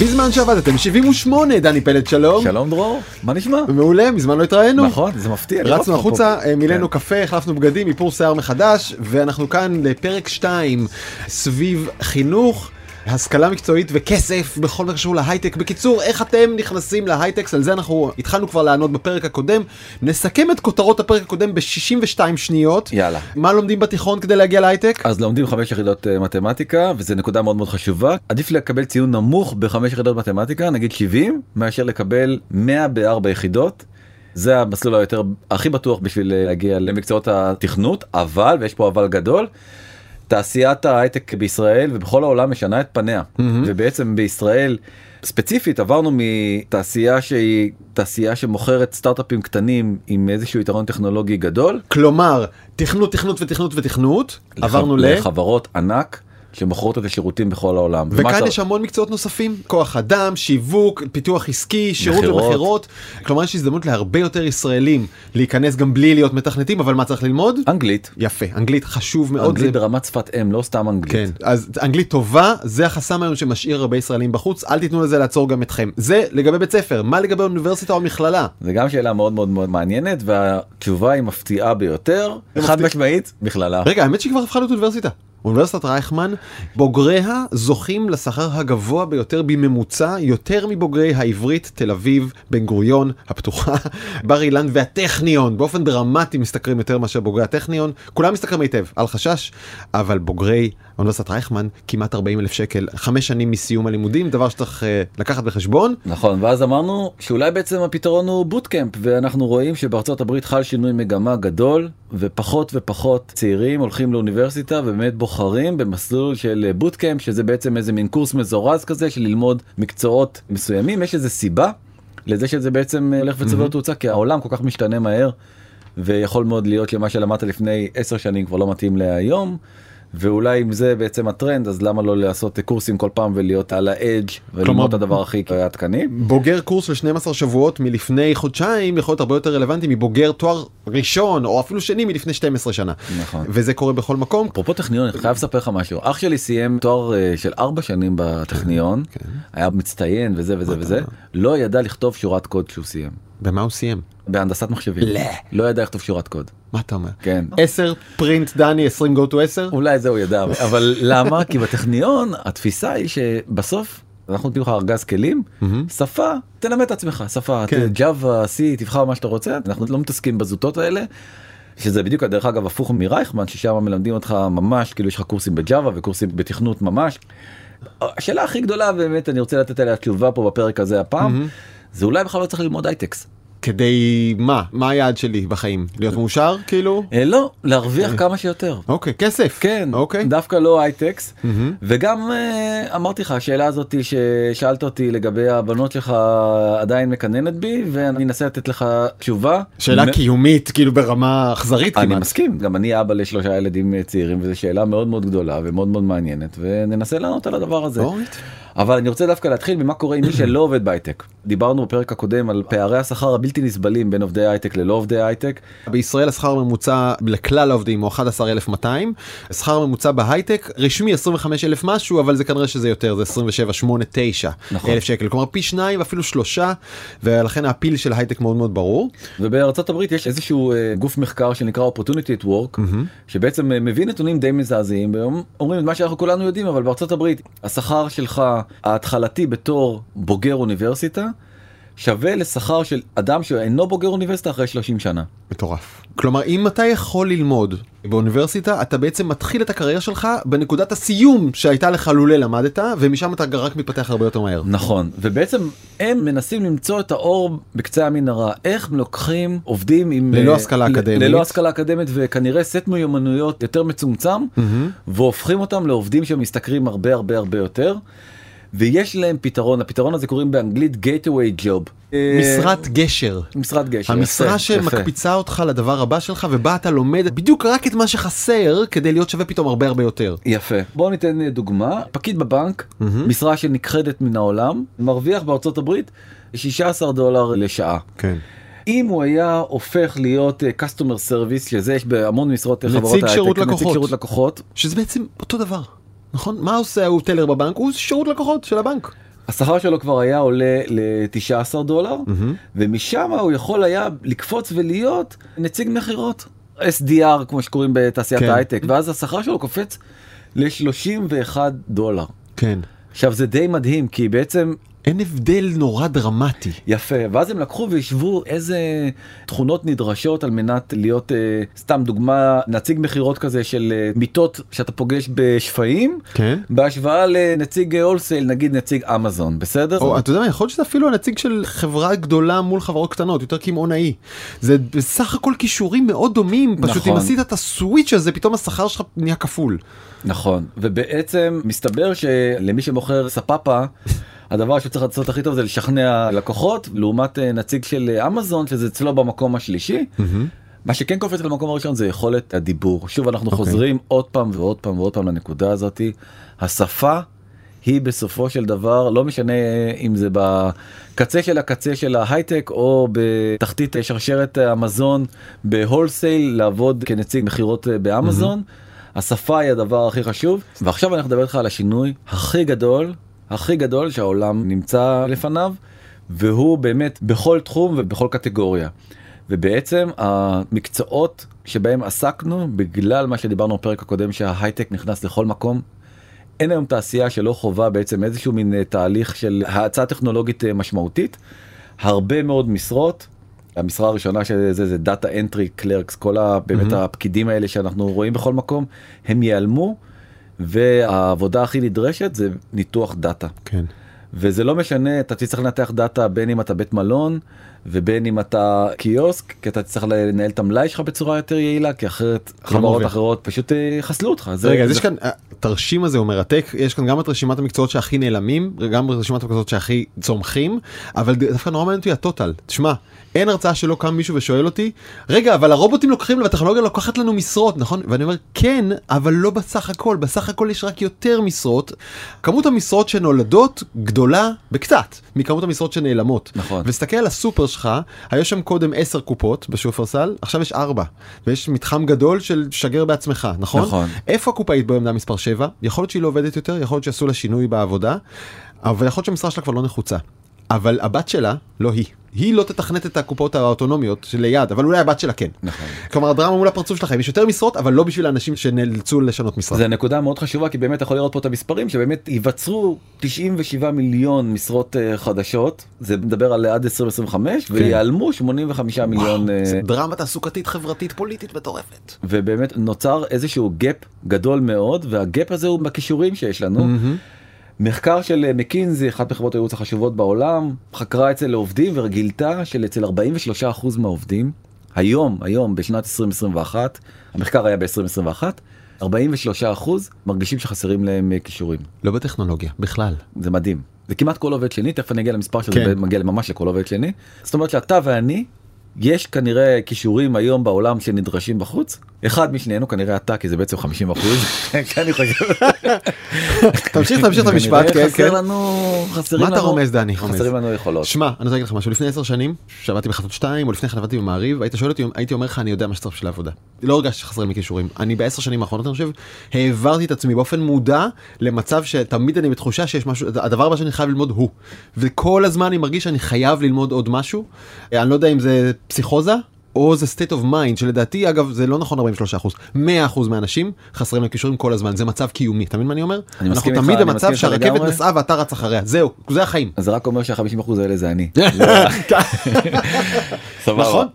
בזמן שעבדתם 78 דני פלד שלום. שלום דרור, מה נשמע? מעולה מזמן לא התראינו. נכון זה מפתיע. רצנו. החוצה אה, מילאנו כן. קפה החלפנו בגדים איפור שיער מחדש ואנחנו כאן לפרק 2 סביב חינוך. השכלה מקצועית וכסף בכל מה שקשור להייטק. בקיצור, איך אתם נכנסים להייטקס? על זה אנחנו התחלנו כבר לענות בפרק הקודם. נסכם את כותרות הפרק הקודם ב-62 שניות. יאללה. מה לומדים בתיכון כדי להגיע להייטק? אז לומדים חמש יחידות אה, מתמטיקה וזה נקודה מאוד מאוד חשובה עדיף לקבל ציון נמוך בחמש יחידות מתמטיקה נגיד 70 מאשר לקבל 100 בארבע יחידות. זה המסלול היותר הכי בטוח בשביל אה, להגיע למקצועות התכנות אבל ויש פה אבל גדול. תעשיית ההייטק בישראל ובכל העולם משנה את פניה. ובעצם בישראל ספציפית עברנו מתעשייה שהיא תעשייה שמוכרת סטארט-אפים קטנים עם איזשהו יתרון טכנולוגי גדול. כלומר, תכנות, תכנות ותכנות ותכנות. עברנו ל... לחברות ענק שמוכרות את השירותים בכל העולם. וכאן יש המון מקצועות נוספים כוח אדם שיווק פיתוח עסקי שירות מכירות. ומכירות כלומר יש הזדמנות להרבה יותר ישראלים להיכנס גם בלי להיות מתכנתים אבל מה צריך ללמוד אנגלית, יפה אנגלית חשוב מאוד אנגלית זה... ברמת שפת אם לא סתם אנגלית. כן אז אנגלית טובה זה החסם היום שמשאיר הרבה ישראלים בחוץ אל תיתנו לזה לעצור גם אתכם זה לגבי בית ספר מה לגבי אוניברסיטה או מכללה זה גם שאלה מאוד מאוד מאוד מעניינת והתשובה היא מפתיעה ביותר חד משמעית מכללה. רגע האמת שהיא כבר הפכה להיות אוניברסיטה. אוניברסיטת רייכמן בוגריה זוכים לשכר הגבוה ביותר בממוצע יותר מבוגרי העברית תל אביב בן גוריון הפתוחה בר אילן והטכניון. באופן דרמטי משתכרים יותר מאשר בוגרי הטכניון. כולם משתכרים היטב אל חשש אבל בוגרי אוניברסיטת רייכמן כמעט 40 אלף שקל חמש שנים מסיום הלימודים דבר שצריך אה, לקחת בחשבון. נכון ואז אמרנו שאולי בעצם הפתרון הוא bootcamp ואנחנו רואים שבארצות הברית חל שינוי מגמה גדול ופחות ופחות צעירים הולכים לאוניברסיטה ובאמת בוחרים במסלול של bootcamp שזה בעצם איזה מין קורס מזורז כזה של ללמוד מקצועות מסוימים. יש איזה סיבה לזה שזה בעצם הולך וצובר תאוצה כי העולם כל כך משתנה מהר ויכול מאוד להיות שמה שלמדת לפני 10 שנים כבר לא מתאים להיום. ואולי אם זה בעצם הטרנד אז למה לא לעשות קורסים כל פעם ולהיות על האדג' וללמוד את הדבר הכי עדכני. בוגר קורס של 12 שבועות מלפני חודשיים יכול להיות הרבה יותר רלוונטי מבוגר תואר ראשון או אפילו שני מלפני 12 שנה. נכון. וזה קורה בכל מקום. אפרופו טכניון אני חייב לספר לך משהו אח שלי סיים תואר אה, של ארבע שנים בטכניון היה מצטיין וזה וזה וזה לא ידע לכתוב שורת קוד שהוא סיים במה הוא סיים? בהנדסת מחשבים לא. לא ידע לכתוב שורת קוד מה אתה אומר? כן 10 פרינט דני 20 go to 10? אולי זה הוא ידע אבל למה כי בטכניון התפיסה היא שבסוף. אנחנו נותנים לך ארגז כלים שפה תלמד את עצמך שפה כן. ג'אווה סי תבחר מה שאתה רוצה אנחנו לא מתעסקים בזוטות האלה. שזה בדיוק דרך אגב הפוך מרייכמן ששם מלמדים אותך ממש כאילו יש לך קורסים בג'אווה וקורסים בתכנות ממש. השאלה הכי גדולה באמת אני רוצה לתת עליה תשובה פה בפרק הזה הפעם זה אולי בכלל לא צריך ללמוד הייטק. כדי מה? מה היעד שלי בחיים? להיות מאושר כאילו? אה, לא להרוויח כמה שיותר. אוקיי כסף. כן, אוקיי. דווקא לא הייטק, וגם אה, אמרתי לך השאלה הזאת ששאלת אותי לגבי הבנות שלך עדיין מקננת בי ואני אנסה לתת לך תשובה. שאלה קיומית כאילו ברמה אכזרית אני כמעט. מסכים, גם אני אבא לשלושה ילדים אה, צעירים וזו שאלה מאוד מאוד גדולה ומאוד מאוד מעניינת וננסה לענות על הדבר הזה. אבל אני רוצה דווקא להתחיל ממה קורה עם מי שלא עובד בהייטק. דיברנו בפרק הקודם על פערי השכר הבלתי נסבלים בין עובדי הייטק ללא עובדי הייטק. בישראל השכר הממוצע לכלל העובדים הוא 11,200 השכר הממוצע בהייטק רשמי 25,000 משהו אבל זה כנראה שזה יותר זה 27 8 9 נכון. אלף שקל כלומר פי שניים ואפילו שלושה ולכן הפיל של הייטק מאוד מאוד ברור. ובארצות הברית יש איזשהו אה, גוף מחקר שנקרא opportunity at work שבעצם אה, מביא נתונים די מזעזעים ואומרים את מה שאנחנו כולנו יודעים אבל בארצות הברית השכר שלך ההתחלתי בתור בוגר אוניברסיטה שווה לשכר של אדם שאינו בוגר אוניברסיטה אחרי 30 שנה. מטורף. כלומר אם אתה יכול ללמוד באוניברסיטה אתה בעצם מתחיל את הקריירה שלך בנקודת הסיום שהייתה לך לולא למדת ומשם אתה רק מתפתח הרבה יותר מהר. נכון ובעצם הם מנסים למצוא את האור בקצה המנהרה איך לוקחים עובדים עם ללא אה, השכלה אקדמית. ללא השכלה אקדמית וכנראה סט מיומנויות יותר מצומצם והופכים אותם לעובדים שמשתכרים הרבה הרבה הרבה יותר. ויש להם פתרון הפתרון הזה קוראים באנגלית gateway job. אה, משרת גשר. משרת גשר. המשרה יפה, יפה. שמקפיצה אותך לדבר הבא שלך ובה אתה לומד בדיוק רק את מה שחסר כדי להיות שווה פתאום הרבה הרבה יותר. יפה בוא ניתן אה, דוגמה פקיד בבנק משרה שנכחדת מן העולם מרוויח בארצות הברית 16 דולר לשעה. כן. אם הוא היה הופך להיות אה, customer service שזה יש בהמון משרות אה, חברות ההייטק, שירות נציג. שירות לקוחות שזה בעצם אותו דבר. נכון? מה עושה ההוא טלר בבנק? הוא שירות לקוחות של הבנק. השכר שלו כבר היה עולה ל-19 דולר, מהמם. ומשם הוא יכול היה לקפוץ ולהיות נציג מכירות. SDR כמו שקוראים בתעשיית כן. ההייטק, ואז השכר שלו קופץ ל-31 דולר. כן. עכשיו זה די מדהים כי בעצם אין הבדל נורא דרמטי. יפה ואז הם לקחו והשוו איזה תכונות נדרשות על מנת להיות אה, סתם דוגמה נציג מכירות כזה של אה, מיטות שאתה פוגש בשפיים כן. בהשוואה לנציג הולסייל נגיד נציג אמזון בסדר? או אתה יודע מה יכול להיות שזה אפילו הנציג של חברה גדולה מול חברות קטנות יותר קמעונאי. זה בסך הכל כישורים מאוד דומים פשוט נכון. אם עשית את הסוויץ' הזה פתאום השכר שלך נהיה כפול. נכון ובעצם מסתבר שלמי שמוכר ספאפה. הדבר שצריך לעשות הכי טוב זה לשכנע לקוחות לעומת אה, נציג של אה, אמזון שזה אצלו במקום השלישי. מה שכן קופץ למקום הראשון זה יכולת הדיבור שוב אנחנו אוקיי. חוזרים עוד פעם ועוד פעם ועוד פעם לנקודה הזאתי השפה היא בסופו של דבר לא משנה אה, אם זה בקצה של הקצה של ההייטק או בתחתית שרשרת המזון בהולסייל לעבוד כנציג מכירות באמזון. השפה היא הדבר הכי חשוב ועכשיו אני מדבר איתך על השינוי הכי גדול הכי גדול שהעולם נמצא לפניו והוא באמת בכל תחום ובכל קטגוריה. ובעצם המקצועות שבהם עסקנו בגלל מה שדיברנו בפרק הקודם שההייטק נכנס לכל מקום. אין היום תעשייה שלא חווה בעצם איזשהו מין אה, תהליך של האצה טכנולוגית אה, משמעותית. הרבה מאוד משרות. המשרה הראשונה של זה זה data entry clerks כל ה, באמת מהמם. הפקידים האלה שאנחנו רואים בכל מקום הם ייעלמו והעבודה הכי נדרשת זה ניתוח דאטה. כן. וזה לא משנה אתה תצטרך לנתח דאטה בין אם אתה בית מלון ובין אם אתה קיוסק כי אתה תצטרך לנהל את המלאי שלך בצורה יותר יעילה כי אחרת חברות מוביל. אחרות פשוט אה, יחסלו אותך. זה- רגע אז זה- יש כאן התרשים הזה הוא מרתק יש כאן גם את רשימת המקצועות שהכי נעלמים גם רשימת המקצועות שהכי צומחים אבל דווקא נורא מעניין אותי הטוטל תשמע אין הרצאה שלא קם מישהו ושואל אותי רגע אבל הרובוטים לוקחים והטכנולוגיה לוקחת לנו משרות נכון ואני אומר כן אבל לא בסך הכל בסך הכל יש רק יותר משרות כמות המשרות שנולדות גדולה בקצת מכמות המשרות שנעלמות נכון. וסתכל על הסופר שלך היה שם קודם 10 קופות בשופרסל עכשיו יש 4 ויש מתחם גדול של שגר בעצמך נכון נכון. איפה הקופאית בעמדה מספר 7 יכול להיות שהיא לא עובדת יותר יכול להיות שעשו לה שינוי בעבודה אבל יכול להיות שהמשרה שלה כבר לא נחוצה. אבל הבת שלה לא היא היא לא תתכנת את הקופות האוטונומיות שליד אבל אולי הבת שלה כן. נכון. כלומר הדרמה מול הפרצוף שלכם יש יותר משרות אבל לא בשביל האנשים שנאלצו לשנות משרה. זה נקודה מאוד חשובה כי באמת אתה יכול לראות פה את המספרים שבאמת ייווצרו 97 מיליון משרות אה, חדשות זה מדבר על עד 2025 ויעלמו 85 מיליון אה, זה דרמה תעסוקתית חברתית פוליטית מטורפת. ובאמת נוצר איזשהו gap גדול מאוד והגאפ הזה הוא בכישורים שיש לנו. מחקר של אה, מקינזי אחת מחברות הייעוץ החשובות בעולם חקרה אצל עובדים וגילתה שאצל 43% מהעובדים היום היום בשנת 2021 המחקר היה ב-2021 43% מרגישים שחסרים להם אה, כישורים לא בטכנולוגיה בכלל. זה מדהים זה כמעט כל עובד שני תכף אני אגיע למספר שזה כן. מגיע ממש לכל עובד שני זאת אומרת שאתה ואני יש כנראה כישורים היום בעולם שנדרשים בחוץ? אחד משנינו כנראה אתה כי זה בעצם 50 אחוז. אני חושב. תמשיך תמשיך את המשפט כן חסר כן. לנו חסרים מה אתה לנו- רומז דני? חסרים לנו יכולות. שמע אני רוצה להגיד לך משהו. לפני עשר שנים שעבדתי בחדשות 2 או לפני כן עבדתי במעריב היית שואל אותי הייתי אומר לך אני יודע מה שצריך בשביל העבודה. לא הרגשתי שחסרים לי כישורים. אני בעשר שנים האחרונות אני חושב העברתי את עצמי באופן מודע למצב שתמיד אני בתחושה שיש משהו הדבר הבא שאני חייב ללמוד הוא. וכל הזמן אני מרגיש שאני חייב ללמוד עוד משהו. אני לא יודע אם זה פסיכוזה. או זה state of mind שלדעתי אגב זה לא נכון 43% 100% מהאנשים חסרים להם כישורים כל הזמן זה מצב קיומי אתה מבין מה אני אומר? אני אנחנו מסכים איתך, תמיד אני במצב מסכים איתך שהרכבת. נסעה ואתה רץ אחריה זהו זה החיים. אז זה רק אומר שה-50 אחוז האלה זה אני. סבבה. נכון.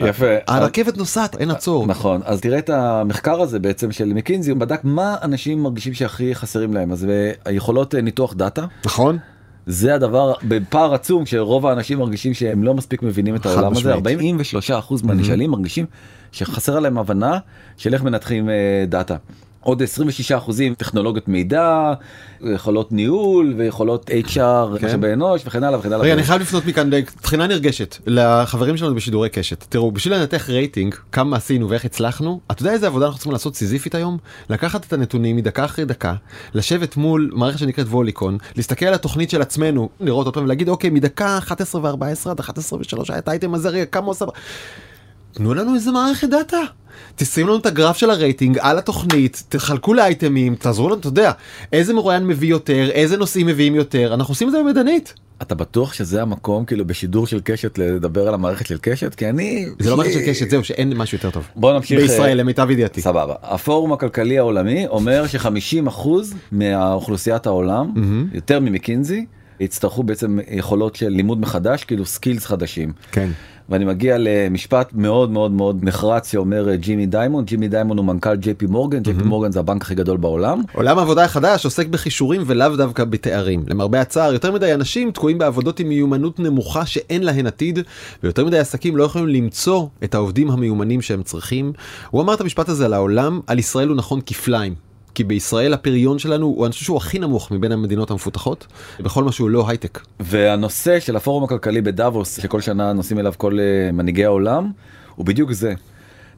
יפה. הרכבת נוסעת אין עצור. נכון אז תראה את המחקר הזה בעצם של מקינזי הוא בדק מה אנשים מרגישים שהכי חסרים להם אז אה, היכולות אה, ניתוח דאטה נכון? זה הדבר בפער עצום שרוב האנשים מרגישים שהם לא מספיק מבינים את העולם הזה משמעית. 43% מהנשאלים מרגישים שחסר להם הבנה של איך מנתחים אה, דאטה. עוד 26 אחוזים טכנולוגיות מידע, יכולות ניהול ויכולות HR, משאבי אנוש וכן הלאה וכן הלאה. רגע אני חייב לפנות מכאן תחינה נרגשת לחברים שלנו בשידורי קשת תראו בשביל לנתח רייטינג כמה עשינו ואיך הצלחנו אתה יודע איזה עבודה אנחנו צריכים לעשות סיזיפית היום לקחת את הנתונים מדקה אחרי דקה לשבת מול מערכת שנקראת ווליקון להסתכל על התוכנית של עצמנו לראות אותה ולהגיד אוקיי מדקה 11 ו14 עד 11 ו3 היה את האייטם הזה רגע כמה עושה. תנו לנו איזה מערכת דאטה. תשימו לנו את הגרף של הרייטינג על התוכנית, תחלקו לאייטמים, תעזרו לנו, אתה יודע, איזה מרואיין מביא יותר, איזה נושאים מביאים יותר, אנחנו עושים את זה ידנית. אתה בטוח שזה המקום כאילו בשידור של קשת לדבר על המערכת של קשת כי אני זה לא מערכת של קשת זהו שאין משהו יותר טוב. בוא נמשיך בישראל למיטב ידיעתי. סבבה הפורום הכלכלי העולמי אומר ש-50% מהאוכלוסיית העולם יותר ממקינזי יצטרכו בעצם יכולות של לימוד מחדש כאילו skills חדשים. כן. ואני מגיע למשפט מאוד מאוד מאוד נחרץ שאומר ג'ימי דיימון ג'ימי דיימון הוא מנכ"ל ג'יי פי מורגן ג'יי פי מורגן זה הבנק הכי גדול בעולם. עולם העבודה החדש עוסק בכישורים ולאו דווקא בתארים למרבה הצער יותר מדי אנשים תקועים בעבודות עם מיומנות נמוכה שאין להן עתיד ויותר מדי עסקים לא יכולים למצוא את העובדים המיומנים שהם צריכים. הוא אמר את המשפט הזה על העולם על ישראל הוא נכון כפליים. כי בישראל הפריון שלנו הוא אני חושב שהוא הכי נמוך מבין המדינות המפותחות בכל מה שהוא לא הייטק. והנושא של הפורום הכלכלי בדאבוס שכל שנה נוסעים אליו כל uh, מנהיגי העולם הוא בדיוק זה.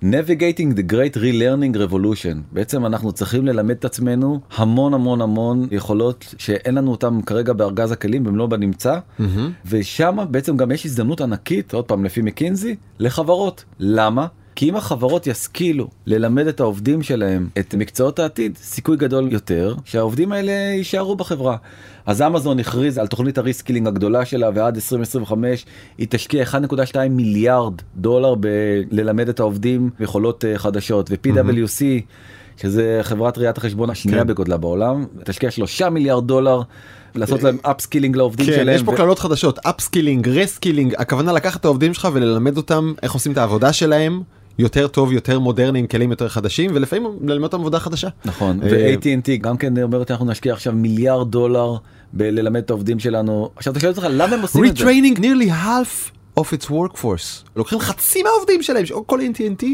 Navigating the Great Relearning Revolution בעצם אנחנו צריכים ללמד את עצמנו המון המון המון יכולות שאין לנו אותם כרגע בארגז הכלים לא בנמצא mm-hmm. ושם בעצם גם יש הזדמנות ענקית עוד פעם לפי מקינזי לחברות למה כי אם החברות ישכילו ללמד את העובדים שלהם את מקצועות העתיד, סיכוי גדול יותר שהעובדים האלה יישארו בחברה. אז אמזון הכריז על תוכנית ה reskilling הגדולה שלה ועד 2025 היא תשקיע 1.2 מיליארד דולר בללמד את העובדים יכולות אה, חדשות ו-PwC שזה חברת ראיית החשבון השנייה כן. בגודלה בעולם תשקיע 3 מיליארד דולר. לעשות להם upskilling לעובדים כן, שלהם. יש פה קללות חדשות upskilling reskilling הכוונה לקחת את העובדים שלך וללמד אותם איך עושים את העבודה שלהם יותר טוב יותר מודרני עם כלים יותר חדשים ולפעמים ללמד אותם עבודה חדשה. נכון ו-AT&T גם כן אומרת אנחנו נשקיע עכשיו מיליארד דולר בללמד את העובדים שלנו עכשיו אתה שואל אותך למה הם עושים את זה. retraining nearly half of its workforce לוקחים חצי מהעובדים שלהם כל AT&T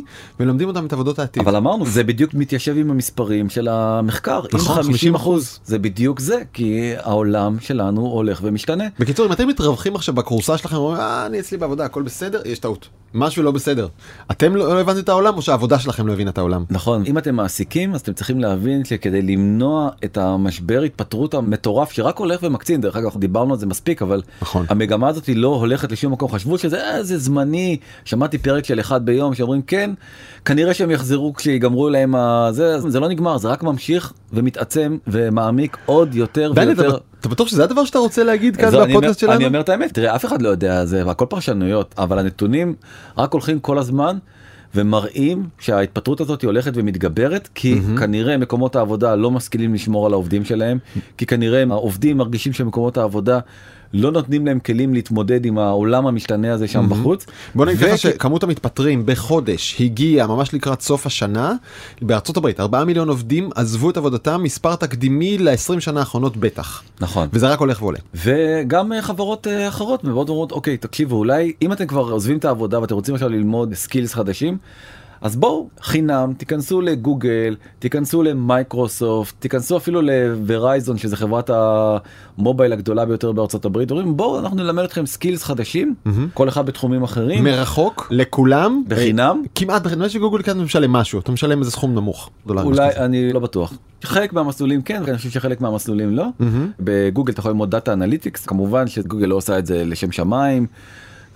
ולומדים אותם את עבודות העתיד. אבל אמרנו זה בדיוק מתיישב עם המספרים של המחקר נכון, 50 אחוז זה בדיוק זה כי העולם שלנו הולך ומשתנה. בקיצור אם אתם מתרווחים עכשיו בקורסה שלכם אומרים אה, אני אצלי בעבודה הכל בסדר יש טעות משהו לא בסדר אתם לא, לא הבנתם את העולם או שהעבודה שלכם לא הבינה את העולם. נכון אם אתם מעסיקים אז אתם צריכים להבין שכדי למנוע את המשבר התפטרות המטורף שרק הולך ומקצין דרך אגב דיברנו על זה מספיק אבל נכון. המגמה הזאת היא לא הולכת לשום מקום חשבו שזה אה, זה זמני שמעתי פרק של אחד ביום שאומרים כן כנראה שהם יחזרו כשיגמרו להם הזה זה לא נגמר זה רק ממשיך ומתעצם ומעמיק עוד יותר ויותר. אתה בטוח שזה הדבר שאתה רוצה להגיד כאן בפודקאסט שלנו? אני אומר את האמת תראה אף אחד לא יודע זה הכל פרשנויות אבל הנתונים רק הולכים כל הזמן. ומראים שההתפטרות הזאת היא הולכת ומתגברת כי mm-hmm. כנראה מקומות העבודה לא משכילים לשמור על העובדים שלהם כי כנראה העובדים מרגישים שמקומות העבודה לא נותנים להם כלים להתמודד עם העולם המשתנה הזה שם mm-hmm. בחוץ. בוא נגיד לך ו... שכמות המתפטרים בחודש הגיעה ממש לקראת סוף השנה בארצות הברית 4 מיליון עובדים עזבו את עבודתם מספר תקדימי ל-20 שנה האחרונות בטח. נכון. וזה רק הולך ועולה. וגם אה, חברות אה, אחרות מאוד אומרות אוקיי תקשיבו אולי אם אתם כבר עוזבים את העבודה ואתם רוצים עכשיו ללמוד סקילס חדשים. אז בואו חינם תיכנסו לגוגל תיכנסו למייקרוסופט תיכנסו אפילו לוורייזון שזה חברת המובייל הגדולה ביותר בארצות הברית אומרים בואו אנחנו נלמד אתכם skills חדשים mm-hmm. כל אחד בתחומים אחרים. מרחוק לכולם. בחינם. כמעט בחינם. שגוגל כאן משלם משהו אתה משלם איזה סכום נמוך אולי אני לא בטוח. חלק מהמסלולים כן אני חושב שחלק מהמסלולים לא. mm-hmm. בגוגל אתה יכול ללמוד data analytics כמובן שגוגל לא עושה את זה לשם שמיים.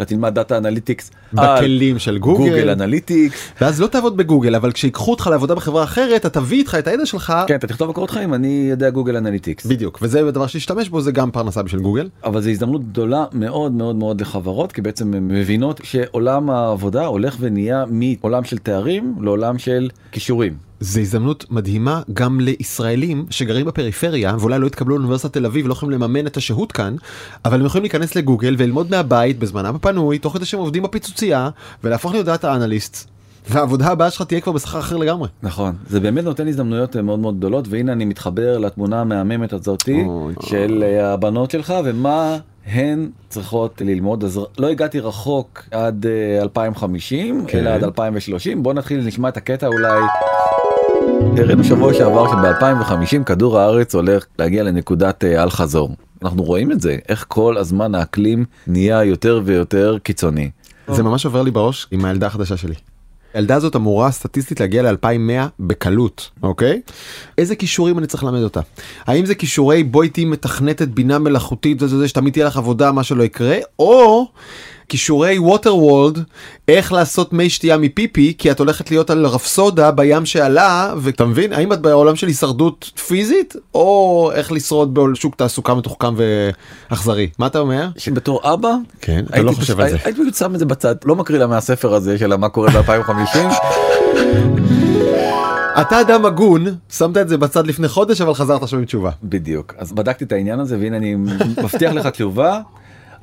אתה תלמד data analytics בכלים של גוגל. גוגל אנליטיקס. ואז לא תעבוד בגוגל אבל כשיקחו אותך לעבודה בחברה אחרת אתה תביא איתך את הידע שלך. כן אתה תכתוב בקורות חיים אני יודע גוגל אנליטיקס. בדיוק וזה הדבר שהשתמש בו זה גם פרנסה בשביל גוגל. אבל זו הזדמנות גדולה מאוד מאוד מאוד לחברות כי בעצם הן מבינות שעולם העבודה הולך ונהיה מעולם של תארים לעולם של כישורים. זה הזדמנות מדהימה גם לישראלים שגרים בפריפריה ואולי לא התקבלו לאוניברסיטת תל אביב לא יכולים לממן את השהות כאן אבל הם יכולים להיכנס לגוגל וללמוד מהבית בזמנם הפנוי תוך כדי שהם עובדים בפיצוצייה ולהפוך להיות דאטה אנליסט. והעבודה הבאה שלך תהיה כבר בשכר אחר לגמרי. נכון זה באמת נותן הזדמנויות מאוד מאוד גדולות והנה אני מתחבר לתמונה המהממת הזאתי של אה, הבנות שלך ומה הן צריכות ללמוד אז לא הגעתי רחוק עד 2050 כן. אלא עד 2030 בוא נתחיל נשמע את הקטע אולי. הראינו שבוע שעבר שב-2050 כדור הארץ הולך להגיע לנקודת אל אה, חזור. אנחנו רואים את זה איך כל הזמן האקלים נהיה יותר ויותר קיצוני. זה ממש עובר לי בראש עם הילדה החדשה שלי. הילדה הזאת אמורה סטטיסטית להגיע ל-2100 בקלות, אוקיי? איזה כישורים אני צריך ללמד אותה? האם זה כישורי בואי תהיי מתכנתת בינה מלאכותית וזה שתמיד תהיה לך עבודה מה שלא יקרה, או כישורי ווטר וולד, איך לעשות מי שתייה מפיפי, כי את הולכת להיות על רפסודה בים שעלה, ואתה מבין, האם את בעולם של הישרדות פיזית, או איך לשרוד בשוק תעסוקה מתוחכם ואכזרי? מה אתה אומר? שבתור אבא, כן, אתה לא חושב על זה. הייתי פשוט שם את זה בצד, לא מקריא לה מהספר הזה של מה קורה ב-2050. אתה אדם הגון, שמת את זה בצד לפני חודש, אבל חזרת עכשיו עם תשובה. בדיוק אז בדקתי את העניין הזה והנה אני מבטיח לך תשובה.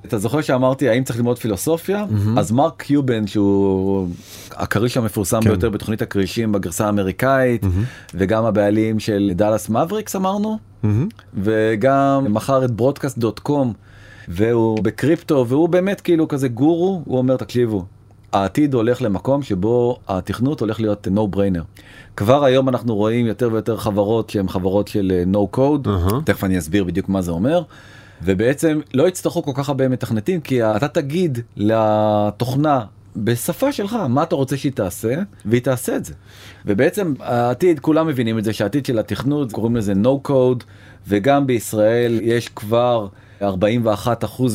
אתה זוכר שאמרתי האם צריך ללמוד פילוסופיה אז מרק קיובן שהוא הכריש המפורסם כן. ביותר בתוכנית הכרישים בגרסה האמריקאית וגם הבעלים של דאלאס מבריקס אמרנו מהמם. וגם מכר את ברודקאסט דוט קום והוא בקריפטו והוא באמת כאילו כזה גורו הוא אומר תקשיבו. העתיד הולך למקום שבו התכנות הולך להיות no brainer. כבר היום אנחנו רואים יותר ויותר חברות שהן חברות של אה, no code, אהה. תכף אני אסביר בדיוק מה זה אומר. ובעצם לא יצטרכו כל כך הרבה מתכנתים כי אתה תגיד לתוכנה בשפה שלך מה אתה רוצה שהיא תעשה והיא תעשה את זה. ובעצם העתיד כולם מבינים את זה שהעתיד של התכנות קוראים לזה no code וגם בישראל יש כבר 41%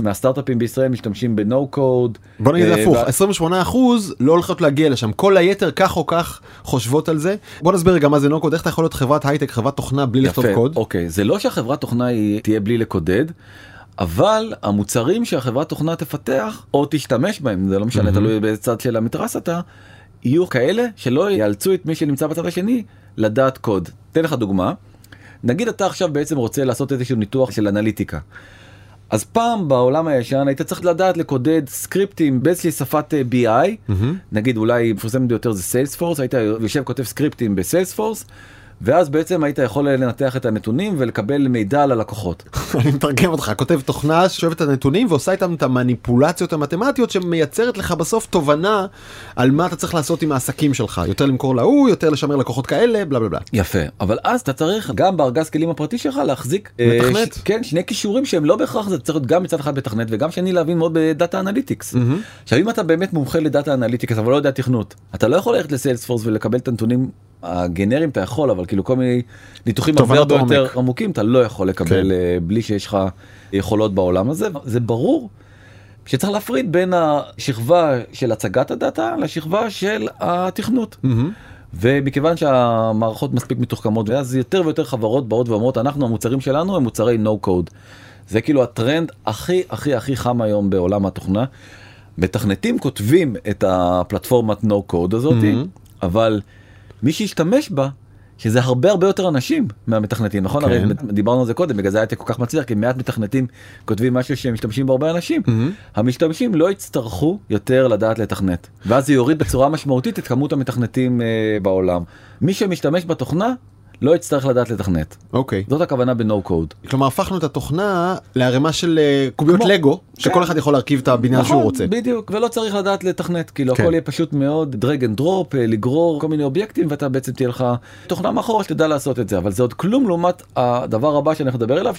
מהסטארט-אפים בישראל משתמשים ב-no code. בוא נגיד אה, הפוך, וה- 28 אחוז לא הולכות להגיע לשם, כל היתר כך או כך חושבות על זה. בוא נסביר רגע מה זה נוקוד, איך אתה יכול להיות חברת הייטק, חברת תוכנה בלי לכתוב קוד. אוקיי, זה לא שהחברת תוכנה היא תהיה בלי לקודד, אבל המוצרים שהחברת תוכנה תפתח או תשתמש בהם, זה לא משנה. תלוי באיזה צד של המתרס אתה, יהיו כאלה שלא יאלצו את מי שנמצא בצד השני לדעת קוד. אתן לך דוגמה, נגיד אתה עכשיו בעצם רוצה לעשות איזשהו ניתוח של אנליטיקה. אז פעם בעולם הישן היית צריך לדעת לקודד סקריפטים באיזושהי שפת אה, BI, מהמם. נגיד אולי מפורסמת ביותר זה סיילספורס, היית יושב כותב סקריפטים בסיילספורס, ואז בעצם היית יכול לנתח את הנתונים ולקבל מידע על הלקוחות. אני מתרגם אותך, כותב תוכנה שואבת את הנתונים ועושה איתם את המניפולציות המתמטיות שמייצרת לך בסוף תובנה על מה אתה צריך לעשות עם העסקים שלך, יותר למכור להוא, יותר לשמר לקוחות כאלה, בלה בלה בלה. יפה, אבל אז אתה צריך גם בארגז כלים הפרטי שלך להחזיק אה, מתכנת. ש- כן, שני כישורים שהם לא בהכרח זה צריך להיות גם מצד אחד מתכנת וגם שני להבין מאוד ב data analytics. עכשיו אם אתה באמת מומחה ל data analytics אבל לא יודע תכנות אתה לא יכול ללכת לסיילספורס ולקבל את הנתונים הגנריים אתה יכול אבל כאילו כל מיני ניתוחים הרבה הרבה יותר. עמוקים אתה לא יכול לקבל כן. אה, בלי שיש לך יכולות בעולם הזה זה ברור. שצריך להפריד בין השכבה של הצגת הדאטה לשכבה של התכנות. מהמם. ומכיוון שהמערכות מספיק מתוחכמות ואז יותר ויותר חברות באות ואומרות אנחנו המוצרים שלנו הם מוצרי no code. זה כאילו הטרנד הכי הכי הכי חם היום בעולם התוכנה. מתכנתים כותבים את הפלטפורמת no code הזאת מהמם. אבל מי שישתמש בה שזה הרבה הרבה יותר אנשים מהמתכנתים נכון כן. הרי דיברנו על זה קודם בגלל זה הייתי כל כך מצליח כי מעט מתכנתים כותבים משהו שהם משתמשים בו הרבה אנשים מהמם. המשתמשים לא יצטרכו יותר לדעת לתכנת ואז זה יוריד בצורה משמעותית את כמות המתכנתים אה, בעולם. מי שמשתמש בתוכנה לא יצטרך לדעת לתכנת. אוקיי. זאת הכוונה ב-no code. כלומר הפכנו את התוכנה לערימה של אה, קוביות כמו- לגו, כן. שכל אחד יכול להרכיב את הבניין שהוא רוצה. בדיוק ולא צריך לדעת לתכנת כאילו כן. הכל יהיה פשוט מאוד and drop אה, לגרור כל מיני אובייקטים ואתה בעצם תהיה לך תוכנה מאחורה שתדע לעשות את זה אבל זה עוד כלום לעומת הדבר הבא שאני נדבר אליו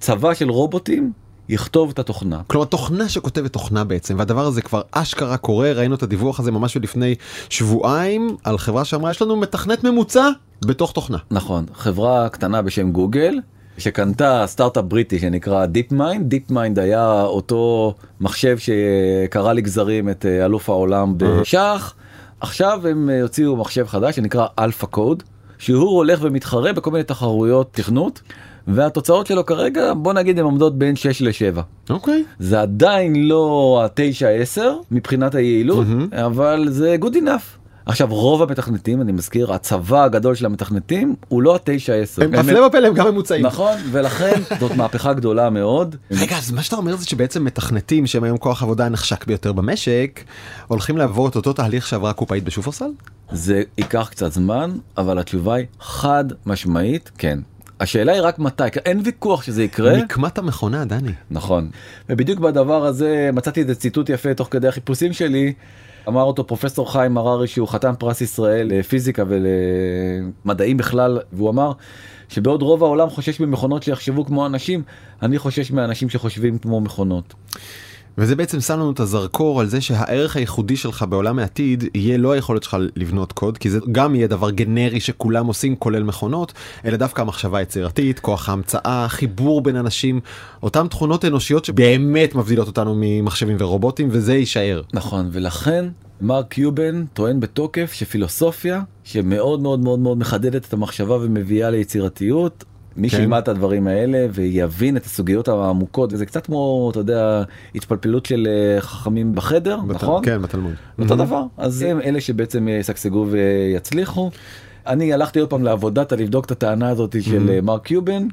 צבא של רובוטים יכתוב את התוכנה. כלומר תוכנה שכותבת תוכנה בעצם והדבר הזה כבר אשכרה קורה ראינו את הדיווח הזה ממש לפני שבועיים על חברה שאמרה יש לנו מתכנת ממוצע בתוך תוכנה. נכון חברה קטנה בשם גוגל שקנתה סטארט-אפ בריטי שנקרא דיפ מיינד דיפ מיינד היה אותו מחשב שקרע לגזרים את אה, אלוף העולם בשח עכשיו הם אה, הוציאו מחשב חדש שנקרא אלפא קוד שהוא הולך ומתחרה בכל מיני תחרויות תכנות והתוצאות שלו כרגע בוא נגיד הן עומדות בין 6 ל-7 אוקיי. זה עדיין לא ה-9-10 מבחינת היעילות mm-hmm. אבל זה good enough. עכשיו רוב המתכנתים אני מזכיר הצבא הגדול של המתכנתים הוא לא ה-9-10. הם הפלא ופלא הם גם ממוצעים. נכון ולכן זאת מהפכה גדולה מאוד. רגע אז מה שאתה אומר זה שבעצם מתכנתים שהם היום כוח עבודה הנחשק ביותר במשק הולכים לעבור את אותו תהליך שעברה קופאית בשופרסל? זה ייקח קצת זמן אבל התשובה היא חד משמעית כן. השאלה היא רק מתי אין ויכוח שזה יקרה נקמת המכונה דני. נכון ובדיוק בדבר הזה מצאתי איזה ציטוט יפה תוך כדי החיפושים שלי אמר אותו פרופסור חיים הררי שהוא חתן פרס ישראל לפיזיקה ולמדעים בכלל והוא אמר שבעוד רוב העולם חושש ממכונות שיחשבו כמו אנשים אני חושש מאנשים שחושבים כמו מכונות. וזה בעצם שם לנו את הזרקור על זה שהערך הייחודי שלך בעולם העתיד יהיה לא היכולת שלך לבנות קוד, כי זה גם יהיה דבר גנרי שכולם עושים כולל מכונות, אלא דווקא המחשבה היצירתית, כוח ההמצאה, חיבור בין אנשים, אותן תכונות אנושיות שבאמת מבדילות אותנו ממחשבים ורובוטים, וזה יישאר. נכון, ולכן מרק קיובן טוען בתוקף שפילוסופיה שמאוד מאוד מאוד מאוד מחדדת את המחשבה ומביאה ליצירתיות. מי כן. שילמד את הדברים האלה ויבין את הסוגיות העמוקות זה קצת כמו אתה יודע התפלפלות של אה, חכמים בחדר בת- נכון כן, בתלמוד. אותו מהמם. דבר אז הם אלה שבעצם ישגשגו ויצליחו. אני הלכתי עוד פעם לעבודתה לבדוק את הטענה הזאת של אה, מרק קיובן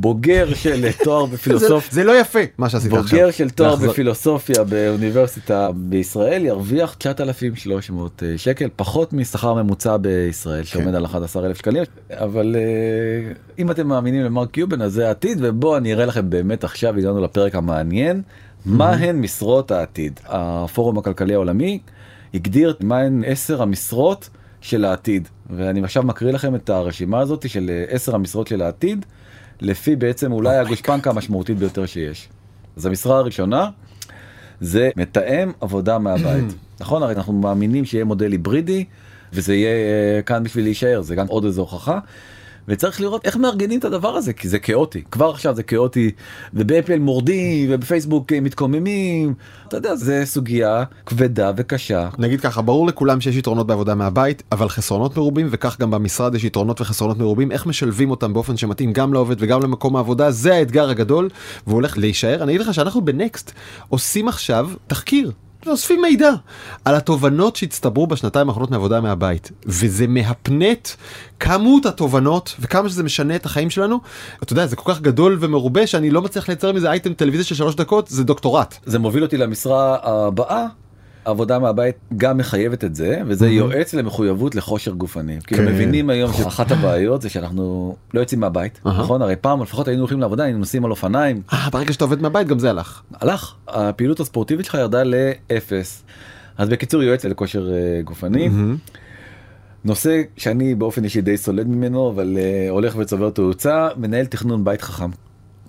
בוגר של אה, תואר בפילוסופיה. זה לא יפה מה שעשית עכשיו. בוגר של תואר לחזור- בפילוסופיה באוניברסיטה בישראל ירוויח 9,300 שקל פחות משכר ממוצע בישראל שעומד על 11,000 שקלים. אבל אה, אם אתם מאמינים למרק קיובן אז זה העתיד ובואו אני אראה לכם באמת עכשיו הגענו לפרק המעניין מה הן משרות העתיד. הפורום הכלכלי העולמי הגדיר מה הן 10 המשרות של העתיד ואני עכשיו מקריא לכם את הרשימה הזאת של אה, 10 המשרות של העתיד לפי בעצם אולי הגושפנקה המשמעותית ביותר שיש. אז המשרה הראשונה זה מתאם עבודה מהבית. נכון? הרי אנחנו מאמינים שיהיה מודל היברידי וזה יהיה אה, כאן בשביל להישאר זה גם עוד איזו הוכחה. וצריך לראות איך מארגנים את הדבר הזה כי זה כאוטי. כבר עכשיו זה כאוטי ובאפל מורדים ובפייסבוק אה, מתקוממים. אתה יודע זה סוגיה כבדה וקשה. נגיד ככה ברור לכולם שיש יתרונות בעבודה מהבית אבל חסרונות מרובים וכך גם במשרד יש יתרונות וחסרונות מרובים איך משלבים אותם באופן שמתאים גם לעובד וגם למקום העבודה זה האתגר הגדול והוא הולך להישאר. אני אגיד לך שאנחנו בנקסט עושים עכשיו תחקיר. אוספים מידע על התובנות שהצטברו בשנתיים האחרונות מעבודה מהבית וזה מהפנט כמות התובנות וכמה שזה משנה את החיים שלנו אתה יודע זה כל כך גדול ומרובה שאני לא מצליח לייצר מזה אייטם טלוויזיה של שלוש דקות זה דוקטורט. זה מוביל אותי למשרה הבאה. עבודה מהבית גם מחייבת את זה וזה יועץ למחויבות לכושר גופני. כאילו כן. מבינים היום שאחת הבעיות זה שאנחנו לא יוצאים מהבית. נכון הרי פעם לפחות היינו הולכים לעבודה היינו נוסעים על אופניים אה, ברגע שאתה עובד מהבית גם זה הלך. הלך הפעילות הספורטיבית שלך ירדה לאפס. אז בקיצור יועץ לכושר אה, גופני. נושא שאני באופן אישי די סולד ממנו אבל uh, הולך וצובר תאוצה מנהל תכנון בית חכם.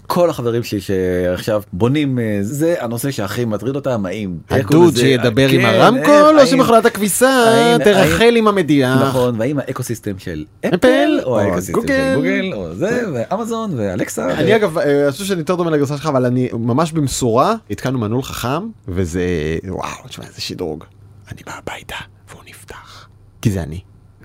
כל החברים שלי שעכשיו בונים אה, זה הנושא שהכי מטריד אותם האם הדוד? שידבר עם כן, הרמקול או שמכונת הכביסה תרכל עם המדיח. נכון והאם ה ecosystem של אפל, או ה ecosystem גוגל. של גוגל או זה ואמזון ואלקסה. אני אגב אה, אני חושב שאני יותר דומה לגרסה שלך אבל אני ממש במשורה התקנו מנעול חכם וזה וואו תשמע איזה שדרוג. אני בא הביתה והוא נפתח. כי זה אני.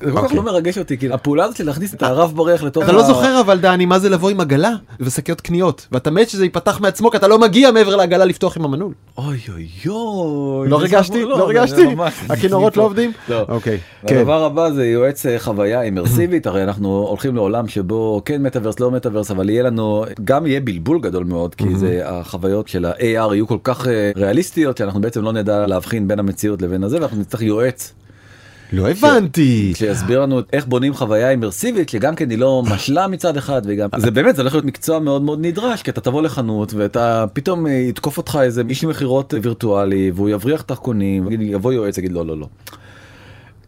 זה כל כך אוקיי. לא מרגש אותי כאילו הפעולה הזאת של להכניס את הרב ברך לתוך אתה לא זוכר אבל דני מה זה לבוא עם עגלה ושקיות קניות ואתה מת שזה ייפתח מעצמו כי אתה לא מגיע מעבר לעגלה לפתוח עם המנעול. אוי אוי אוי. לא ריגשתי? לא זה ריגשתי? הכינורות לא עובדים? לא. אוקיי. כן. הדבר הבא זה יועץ אה, חוויה אימרסיבית הרי אנחנו הולכים לעולם שבו כן מטאוורס לא מטאוורס אבל יהיה לנו גם יהיה בלבול גדול מאוד כי זה החוויות של ה-AR יהיו כל כך אה, ריאליסטיות שאנחנו בעצם לא נדע להבחין בין המציאות לבין הזה ואנחנו נצטרך יועץ לא הבנתי. שיסביר לנו איך בונים חוויה אימרסיבית שגם כן היא לא משלה מצד אחד וגם זה באמת זה הולך להיות מקצוע מאוד מאוד נדרש כי אתה תבוא לחנות ואתה פתאום אה, יתקוף אותך איזה איש מכירות וירטואלי והוא יבריח ויגיד- יבוא יועץ יגיד לא לא לא.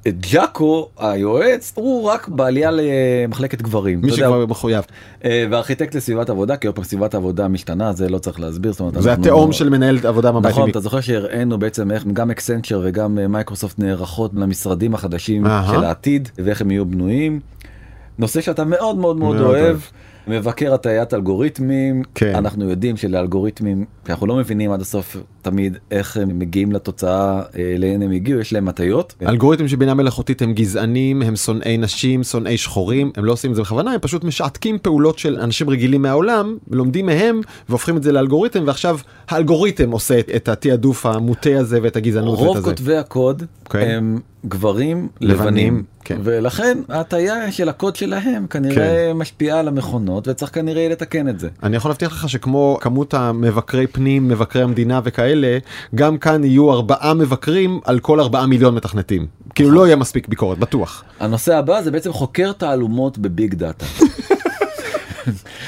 ג'אקו היועץ הוא רק בעלייה למחלקת גברים. מי שכבר מחויב. אה, וארכיטקט לסביבת עבודה כי עוד פעם סביבת העבודה משתנה זה לא צריך להסביר. זאת אומרת, זה אנחנו- התחום של מנהל עבודה מהבית. נכון, אתה זוכר שהראינו בעצם איך גם אקסנצ'ר וגם אה, מייקרוסופט נערכות למשרדים החדשים. של העתיד ואיך הם יהיו בנויים. נושא שאתה מאוד מאוד מאוד אוהב. אוהב. מבקר הטיית אלגוריתמים, כן. אנחנו יודעים שלאלגוריתמים, שאנחנו לא מבינים עד הסוף תמיד איך הם מגיעים לתוצאה אה, לאן הם הגיעו, יש להם הטיות. אלגוריתמים של בינה מלאכותית הם גזענים, הם שונאי נשים, שונאי שחורים, הם לא עושים את זה בכוונה, הם פשוט משעתקים פעולות של אנשים רגילים מהעולם, לומדים מהם והופכים את זה לאלגוריתם, ועכשיו האלגוריתם עושה את- את התעדוף המוטה הזה ואת הגזענות רוב. כותבי הקוד אוקיי. הם גברים לבנים, לבנים, כן. ולכן ההטייה של הקוד שלהם כנראה משפיעה על המכונות וצריך כנראה לתקן את זה. אני יכול להבטיח לך שכמו כמות המבקרי פנים, מבקרי המדינה וכאלה, גם כאן יהיו ארבעה מבקרים על כל ארבעה מיליון מתכנתים. כאילו לא יהיה מספיק ביקורת, בטוח. הנושא הבא זה בעצם חוקר תעלומות בביג דאטה.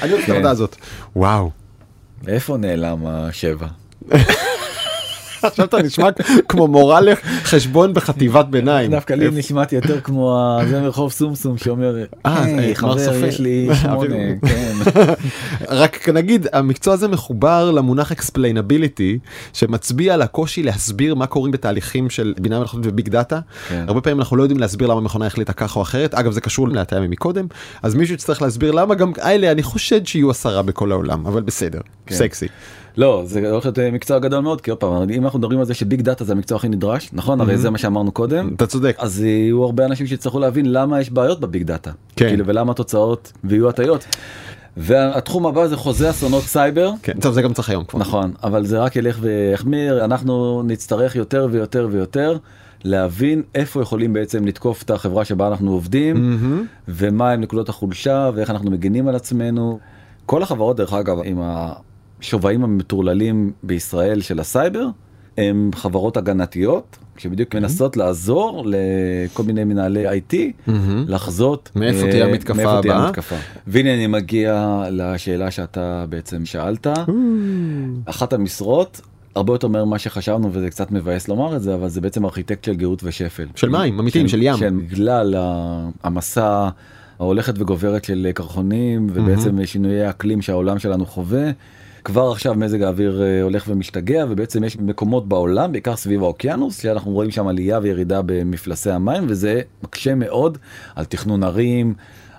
אני אוהב את העבודה הזאת. וואו. איפה נעלם השבע? עכשיו אתה נשמע כמו מורה לחשבון בחטיבת ביניים. דווקא לי נשמעתי יותר כמו זה מרחוב סומסום שאומר, אה, היי מר חבר. יש לי שמונה, כן. רק נגיד המקצוע הזה מחובר למונח explainability שמצביע על הקושי להסביר מה קורים בתהליכים של בינה מלאכותית וביג דאטה. כן. הרבה פעמים אנחנו לא יודעים להסביר למה מכונה החליטה ככה או אחרת אגב זה קשור להטעיה ממקודם אז מישהו יצטרך להסביר למה גם אלה אני חושד שיהיו עשרה בכל העולם אבל בסדר כן. סקסי. לא זה הולך להיות אה, מקצוע גדול מאוד כי עוד פעם אם אנחנו מדברים על זה ש big data זה המקצוע הכי נדרש נכון הרי זה מה שאמרנו קודם אתה צודק. אז יהיו הרבה אנשים שיצטרכו להבין למה יש בעיות ב big data כן. כאילו ולמה התוצאות ויהיו הטיות. והתחום הבא זה חוזה אסונות סייבר כן, טוב זה גם צריך היום כבר. נכון אבל זה רק ילך ויחמיר אנחנו נצטרך יותר ויותר ויותר להבין איפה יכולים בעצם לתקוף את החברה שבה אנחנו עובדים mm-hmm. ומה הם נקודות החולשה ואיך אנחנו מגינים על עצמנו. כל החברות דרך אגב עם השווים המטורללים בישראל של הסייבר הם חברות הגנתיות שבדיוק מנסות לעזור לכל מיני מנהלי IT mm-hmm. לחזות מאיפה אה, תהיה המתקפה מאיפה הבאה. המתקפה. והנה אני מגיע לשאלה שאתה בעצם שאלת. אחת המשרות הרבה יותר מהר ממה שחשבנו וזה קצת מבאס לומר את זה אבל זה בעצם ארכיטקט של גאות ושפל. של מים, אמיתיים, של ים. בגלל ה- המסע ההולכת וגוברת של קרחונים ובעצם שינויי אקלים שהעולם שלנו חווה. כבר עכשיו מזג האוויר אה, הולך ומשתגע ובעצם יש מקומות בעולם בעיקר סביב האוקיינוס שאנחנו רואים שם עלייה וירידה במפלסי המים וזה מקשה מאוד על תכנון ערים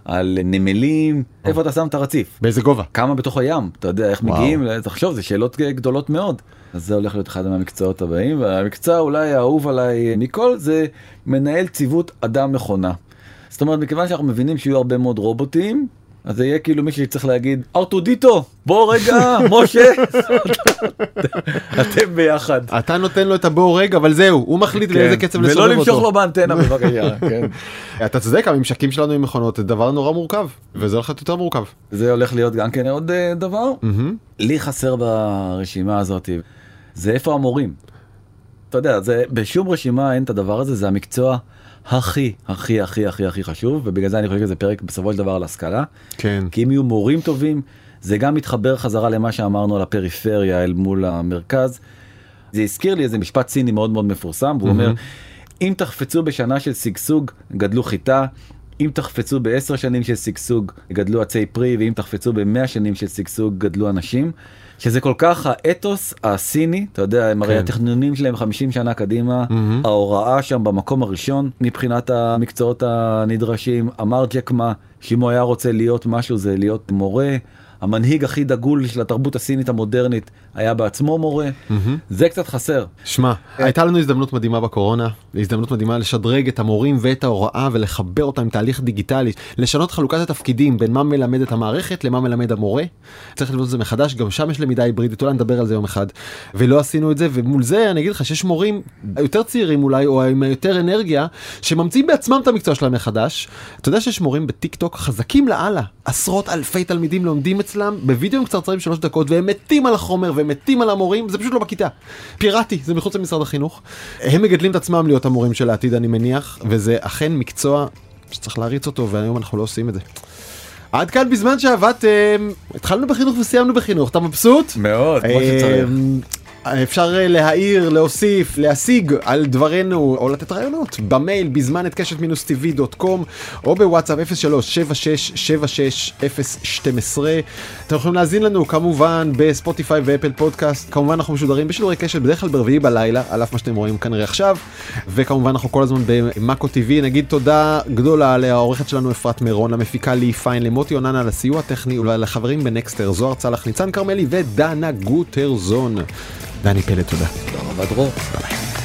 על נמלים איפה אתה שם את הרציף באיזה גובה? כמה בתוך הים אתה יודע איך וואו. מגיעים תחשוב זה שאלות גדולות מאוד אז זה הולך להיות אחד מהמקצועות הבאים והמקצוע אולי האהוב עליי מכל זה מנהל ציוות אדם מכונה. זאת אומרת מכיוון שאנחנו מבינים שיהיו הרבה מאוד רובוטים אז זה יהיה כאילו מישהו שצריך להגיד ארטודיטו בוא רגע משה אתם ביחד. אתה נותן לו את הבוא רגע אבל זהו הוא מחליט לאיזה כן. קצב לסובב ולא למשוך אותו. לו באנטנה בבקשה. כן. אתה צודק הממשקים שלנו עם מכונות זה דבר נורא מורכב וזה הולך להיות יותר מורכב. זה הולך להיות גם כן עוד אה, דבר. לי חסר ברשימה הזאת זה איפה המורים. אתה יודע זה בשום רשימה אין את הדבר הזה זה המקצוע הכי הכי הכי הכי הכי חשוב ובגלל זה אני חושב שזה פרק בסופו של דבר על השכלה כן. כי אם יהיו מורים טובים זה גם מתחבר חזרה למה שאמרנו על הפריפריה אל מול המרכז. זה הזכיר לי איזה משפט סיני מאוד מאוד מפורסם והוא אומר אם תחפצו בשנה של שגשוג גדלו חיטה. אם תחפצו בעשר שנים של שגשוג גדלו עצי פרי ואם תחפצו במאה שנים של שגשוג גדלו אנשים. שזה כל כך האתוס הסיני אתה יודע הם הרי כן. התכנונים שלהם 50 שנה קדימה מהמם. ההוראה שם במקום הראשון מבחינת המקצועות הנדרשים אמר ג'ק מה שאם הוא היה רוצה להיות משהו זה להיות מורה המנהיג הכי דגול של התרבות הסינית המודרנית היה בעצמו מורה. זה קצת חסר. שמע הייתה לנו הזדמנות מדהימה בקורונה הזדמנות מדהימה לשדרג את המורים ואת ההוראה ולחבר אותם עם תהליך דיגיטלי לשנות חלוקת התפקידים בין מה מלמד את המערכת למה מלמד המורה. צריך לבנות את זה מחדש גם שם יש למידה היברידית אולי נדבר על זה יום אחד. ולא עשינו את זה ומול זה אני אגיד לך שיש מורים יותר צעירים אולי או עם יותר אנרגיה שממציאים בעצמם את המקצוע שלהם מחדש. אתה יודע שיש מורים בטיק טוק חזקים לאללה. עשרות אלפי תלמידים לומדים אצלם בווידאוים קצרצרים שלוש דקות והם מתים על החומר והם מתים על המורים זה פשוט לא בכיתה. פיראטי זה מחוץ למשרד החינוך. הם מגדלים את עצמם להיות המורים של העתיד אני מניח וזה אכן מקצוע שצריך להריץ אותו והיום אנחנו לא עושים את זה. עד כאן בזמן שעבדתם התחלנו בחינוך וסיימנו בחינוך אתה מבסוט? מאוד כמו שצריך. אפשר אה, להעיר, להוסיף, להשיג על דברינו או לתת רעיונות במייל בזמן at קשת מינוס TV dot com או בוואטסאפ 03-7676-012 אתם יכולים להאזין לנו כמובן בספוטיפיי ואפל פודקאסט. כמובן אנחנו משודרים בשידורי קשת בדרך כלל ברביעי בלילה על אף מה שאתם רואים כנראה עכשיו. וכמובן אנחנו כל הזמן במאקו TV נגיד תודה גדולה לעורכת שלנו אפרת מירון למפיקה לי פיין למוטי אוננה על הסיוע הטכני ולחברים בנקסטר זוהר צלח ניצן כרמלי ודנה גוטרזון. דני פלד תודה. תודה רבה דרור. ביי.